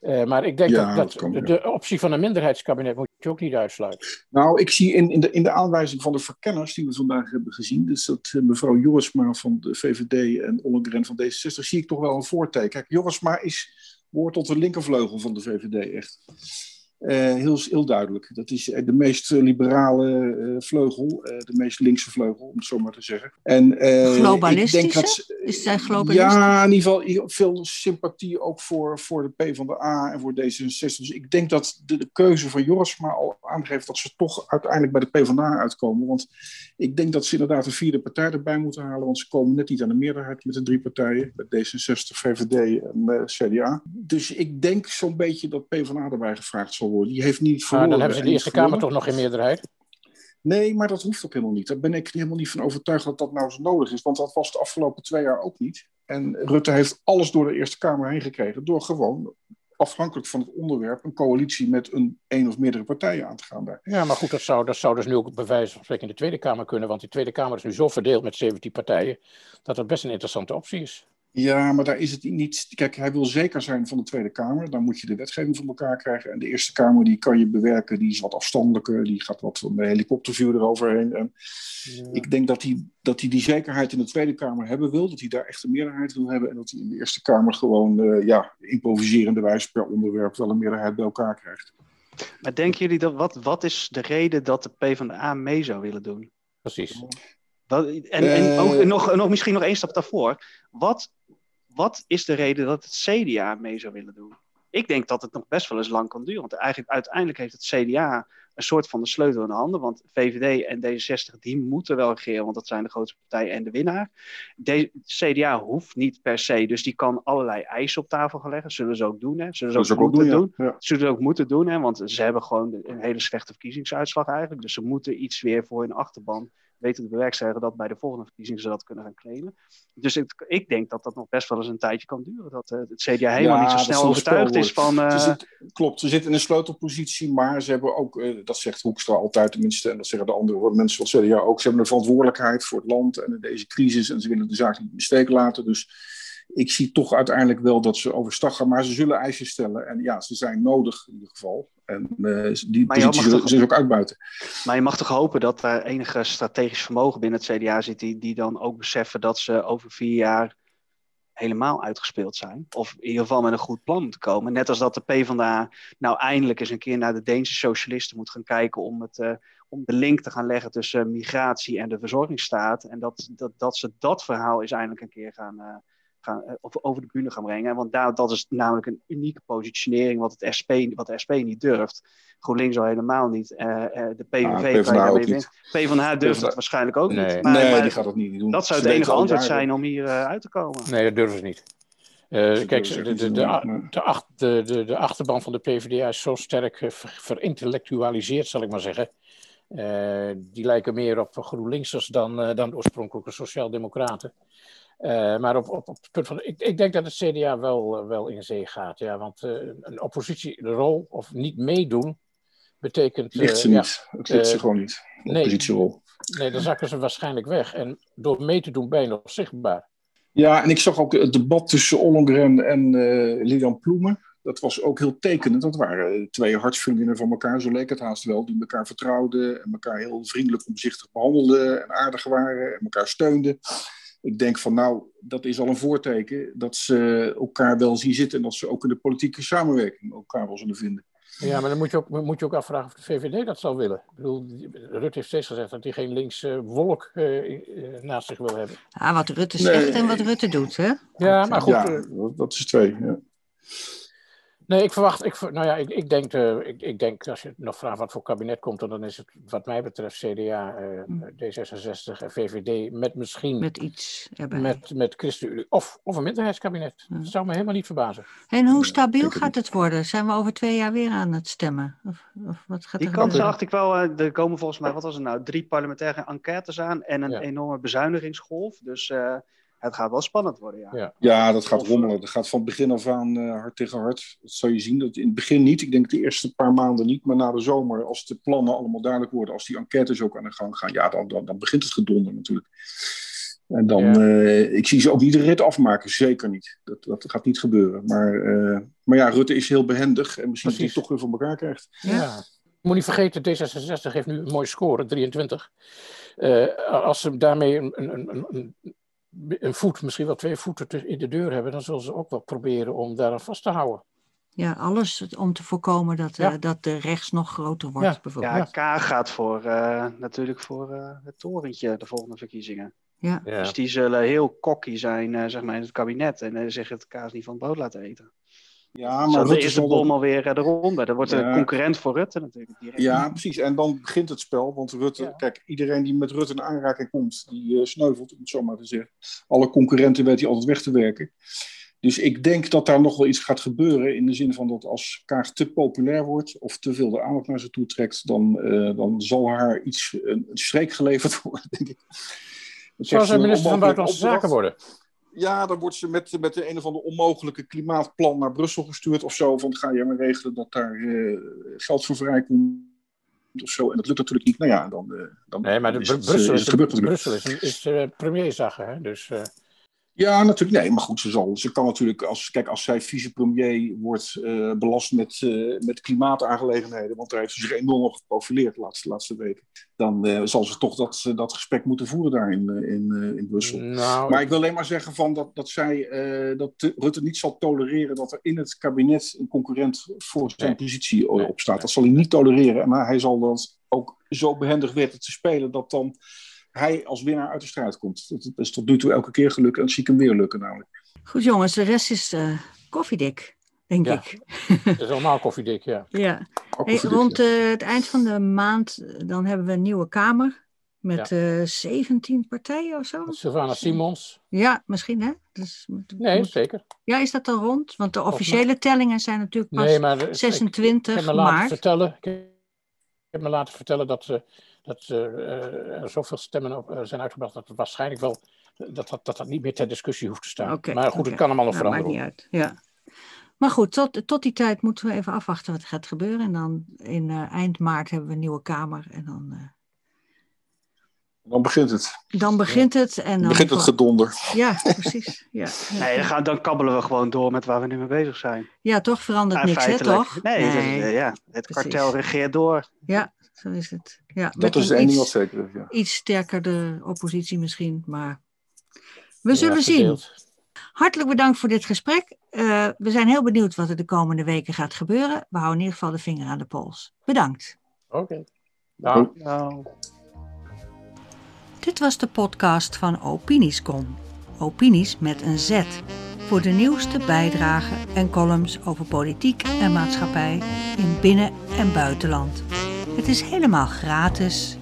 Uh, maar ik denk Ja, dat, dat de, ja. optie van een minderheidskabinet moet je ook niet uitsluiten. Nou, ik zie in, in, de, in de aanwijzing van de verkenners die we vandaag hebben gezien, dus dat eh, mevrouw Jorisma van de VVD en Ollengren van D66, zie ik toch wel een voorteken. Kijk, Jorisma is, behoort tot de linkervleugel van de VVD, echt. Eh, heel, heel duidelijk. Dat is eh, de meest eh, liberale vleugel, de meest linkse vleugel, om het zo maar te zeggen. En, Globalistische? Ik denk dat, Is zij globalistisch? Ja, in ieder geval veel sympathie ook voor, voor de PvdA en voor D66. Dus ik denk dat de, de keuze van Jorisma al aangeeft dat ze toch uiteindelijk bij de PvdA uitkomen. Want ik denk dat ze inderdaad een vierde partij erbij moeten halen, want ze komen net niet aan de meerderheid met de drie partijen, met D66, VVD en CDA. Dus ik denk zo'n beetje dat PvdA erbij gevraagd zal worden. Die heeft niet Maar verloren. dan hebben ze de Eerste Kamer toch nog geen meerderheid? Nee, maar dat hoeft ook helemaal niet. Daar ben ik helemaal niet van overtuigd dat dat nou zo nodig is. Want dat was de afgelopen twee jaar ook niet. En Rutte heeft alles door de Eerste Kamer heen gekregen. Door gewoon, afhankelijk van het onderwerp, een coalitie met een één of meerdere partijen aan te gaan daar. Ja, maar goed, dat zou, dat zou dus nu ook bij wijze van spreken in de Tweede Kamer kunnen. Want die Tweede Kamer is nu zo verdeeld met 17 partijen. dat dat best een interessante optie is. Ja, maar daar is het niet. Kijk, hij wil zeker zijn van de Tweede Kamer. Dan moet je de wetgeving van elkaar krijgen. En de Eerste Kamer, die kan je bewerken. Die is wat afstandelijker. Die gaat wat van de helikopterview eroverheen. En ik denk dat hij, dat hij die zekerheid in de Tweede Kamer hebben wil. Dat hij daar echt een meerderheid wil hebben. En dat hij in de Eerste Kamer gewoon, eh, ja, improviserende wijze per onderwerp wel een meerderheid bij elkaar krijgt. Maar denken jullie dat, wat, wat is de reden dat de PvdA mee zou willen doen? Precies. Wat, en en Eh. ook, nog, nog, misschien nog één stap daarvoor. Wat, wat is de reden dat het CDA mee zou willen doen? Ik denk dat het nog best wel eens lang kan duren. Want eigenlijk, uiteindelijk heeft het CDA een soort van de sleutel in de handen. Want VVD en D66 die moeten wel regeren, want dat zijn de grootste partijen en de winnaar. De, CDA hoeft niet per se, dus die kan allerlei eisen op tafel gaan leggen. Zullen ze ook doen, hè? Zullen ze ook, moeten doen, doen. ja. Ja. Zullen ze ook moeten doen, hè? want ze hebben gewoon een hele slechte verkiezingsuitslag eigenlijk. Dus ze moeten iets weer voor hun achterban weten te bewerkstelligen dat bij de volgende verkiezingen ze dat kunnen gaan claimen. Dus ik, ik denk dat dat nog best wel eens een tijdje kan duren. Dat eh, het CDA helemaal Ja, niet zo snel overtuigd is van... eh, zit- klopt, ze zitten in een sleutelpositie, maar ze hebben ook, eh, dat zegt Hoekstra altijd tenminste, en dat zeggen de andere mensen van het CDA ook, ze hebben een verantwoordelijkheid voor het land en deze crisis en ze willen de zaak niet in de steek laten. Dus ik zie toch uiteindelijk wel dat ze overstag gaan, maar ze zullen eisen stellen en ja, ze zijn nodig in ieder geval. En eh, die positie zullen ze ook uitbuiten. Maar je mag toch hopen dat er enige strategisch vermogen binnen het CDA zit, die, die dan ook beseffen dat ze over vier jaar helemaal uitgespeeld zijn. Of in ieder geval met een goed plan moeten komen. Net als dat de PvdA nou eindelijk eens een keer naar de Deense socialisten moet gaan kijken om, het, eh, om de link te gaan leggen tussen migratie en de verzorgingsstaat. En dat, dat, dat ze dat verhaal eens eindelijk een keer gaan, eh, gaan eh, of over de bühne gaan brengen. Want daar, dat is namelijk een unieke positionering wat, het SP, wat de SP niet durft. GroenLinks al helemaal niet. eh, eh, de PVV Ah, PvdA daarmee ook winnen. niet. PvdA durft PvdA het waarschijnlijk ook Nee. niet. Maar, nee, maar die gaat dat niet doen. dat zou het enige antwoord zijn om hier uit te komen. Nee, dat durven ze niet. Eh, kijk, de, de, de, de, ach- de, de, de achterban van de PvdA is zo sterk ver- verintellectualiseerd, zal ik maar zeggen. Eh, die lijken meer op GroenLinksers dan, eh, dan de oorspronkelijke Sociaaldemocraten. Eh, maar op, op, op het punt van. Ik, ik denk dat het CDA wel, eh, wel in zee gaat. Ja, want uh, een oppositierol of niet meedoen betekent. Ligt ze niet. het ligt ze gewoon niet. Een oppositierol. Nee, dan zakken ze waarschijnlijk weg. En door mee te doen ben je nog zichtbaar. Ja, en ik zag ook het debat tussen Ollongren en Lilian Ploemen. Dat was ook heel tekenend. Dat waren twee hartsvriendinnen van elkaar, zo leek het haast wel. Die elkaar vertrouwden en elkaar heel vriendelijk omzichtig behandelden. En aardig waren en elkaar steunden ik denk van nou, dat is al een voorteken dat ze elkaar wel zien zitten en dat ze ook in de politieke samenwerking elkaar wel zullen vinden. Ja, maar dan moet je ook, moet je ook afvragen of de VVD dat zal willen. Ik bedoel, Rutte heeft steeds gezegd dat hij geen linkse wolk uh, naast zich wil hebben. Ja, wat Rutte zegt en wat Rutte doet, hè? Ja, maar goed. Ja, dat, dat is twee, ja. Nee, ik verwacht, ik, nou ja, ik, ik, denk, uh, ik, ik denk, als je nog vraagt wat voor kabinet komt, dan is het wat mij betreft CDA, uh, D66 en VVD met misschien... Met iets erbij. Met, met ChristenUnie, of, of een minderheidskabinet. Dat zou me helemaal niet verbazen. En hoe stabiel gaat het worden? Zijn we over twee jaar weer aan het stemmen? Of, of wat gaat Die kant zag ik wel, uh, er komen volgens mij, wat was het nou, drie parlementaire enquêtes aan en een ja. enorme bezuinigingsgolf. Dus het gaat wel spannend worden, ja. Ja, ja dat gaat rommelen. Dat gaat van begin af aan uh, hard tegen hard. Dat zal je zien. Dat in het begin niet. Ik denk de eerste paar maanden niet. Maar na de zomer, als de plannen allemaal duidelijk worden, als die enquêtes ook aan de gang gaan, ja, dan, dan, dan begint het gedonder natuurlijk. En dan, ja. uh, ik zie ze ook niet de rit afmaken, zeker niet. Dat, dat gaat niet gebeuren. Maar, uh, maar ja, Rutte is heel behendig en misschien dat hij het toch weer voor elkaar krijgt. Ja. moet niet vergeten, D66 heeft nu een mooie score, 23. als ze daarmee een, een, een, een voet, misschien wel twee voeten in de deur hebben, dan zullen ze ook wel proberen om daar vast te houden. Ja, alles om te voorkomen dat, ja. uh, dat de rechts nog groter wordt. Ja, bijvoorbeeld. ja K gaat voor, uh, natuurlijk voor uh, het torentje de volgende verkiezingen. Ja. Dus die zullen heel cocky zijn zeg maar, in het kabinet en zeggen het kaas niet van het brood laten eten. Ja, maar dan is de bom alweer de ronde. Dat wordt ja. een concurrent voor Rutte natuurlijk. Direct. Ja, precies. En dan begint het spel. Want Rutte, ja. kijk, iedereen die met Rutte in aanraking komt, die uh, sneuvelt, om het zo maar te zeggen. Alle concurrenten weet hij altijd weg te werken. Dus ik denk dat daar nog wel iets gaat gebeuren. In de zin van dat als Kaag te populair wordt of te veel de aandacht naar zich toe trekt, dan, uh, dan zal haar iets, een, een streek geleverd worden, denk ik. Zou ze minister van Buitenlandse Zaken worden? Ja, dan wordt ze met, met een of ander onmogelijke klimaatplan naar Brussel gestuurd of zo. Van ga je maar regelen dat daar uh, geld voor vrijkomt of zo. En dat lukt natuurlijk niet. Nou ja, dan. Uh, dan nee, maar de is het, Brussel, is, is, het Brussel is, is hè? Dus. Ja, natuurlijk. Nee, maar goed, ze, zal, ze kan natuurlijk, als, kijk, als zij vicepremier wordt uh, belast met, uh, met klimaataangelegenheden, want daar heeft ze zich enorm op geprofileerd de laatste, laatste weken, dan uh, zal ze toch dat, dat gesprek moeten voeren daar in, in, in Brussel. Nou, maar ik wil alleen maar zeggen van dat, dat, zij, dat Rutte niet zal tolereren dat er in het kabinet een concurrent voor zijn nee. positie opstaat. Dat zal hij niet tolereren, maar hij zal dat ook zo behendig weten te spelen dat dan hij als winnaar uit de strijd komt. Dat is tot nu toe elke keer gelukt en dat zie ik hem weer lukken namelijk. Goed jongens, de rest is uh, koffiedik, denk ja. ik. Het is allemaal koffiedik, ja. ja. Hey, rond uh, het eind van de maand dan hebben we een nieuwe Kamer. Met ja. uh, 17 partijen of zo. Sylvana Simons. Ja, misschien hè? Dus, nee, moet... zeker. Ja, is dat dan rond? Want de officiële of tellingen zijn natuurlijk pas nee, maar, 26 ik, ik heb me maart. Laten vertellen, ik heb me laten vertellen dat ze dat uh, er zoveel stemmen op, uh, zijn uitgebracht dat het waarschijnlijk wel dat dat, dat dat niet meer ter discussie hoeft te staan. Okay, maar goed, okay. het kan allemaal nog nou, veranderen. Maakt niet uit. Ja. Maar goed, tot, tot die tijd moeten we even afwachten wat er gaat gebeuren. En dan in uh, eind maart hebben we een nieuwe Kamer. En dan, dan begint het. Dan begint het. En dan begint het gedonder. Ja, precies. Ja. Nee, dan, gaan, dan kabbelen we gewoon door met waar we nu mee bezig zijn. Ja, toch verandert niks, hè, toch? Nee, nee. Dat, ja, het precies. kartel regeert door. Ja, zo is het. Ja, dat is één ding wat zeker is. Ja. Iets sterker de oppositie misschien, maar we zullen ja, zien. Hartelijk bedankt voor dit gesprek. Uh, we zijn heel benieuwd wat er de komende weken gaat gebeuren. We houden in ieder geval de vinger aan de pols. Bedankt. Oké. Okay. Nou. Dit was de podcast van Opiniescom. Opinies met een Z. Voor de nieuwste bijdragen en columns over politiek en maatschappij in binnen- en buitenland. Het is helemaal gratis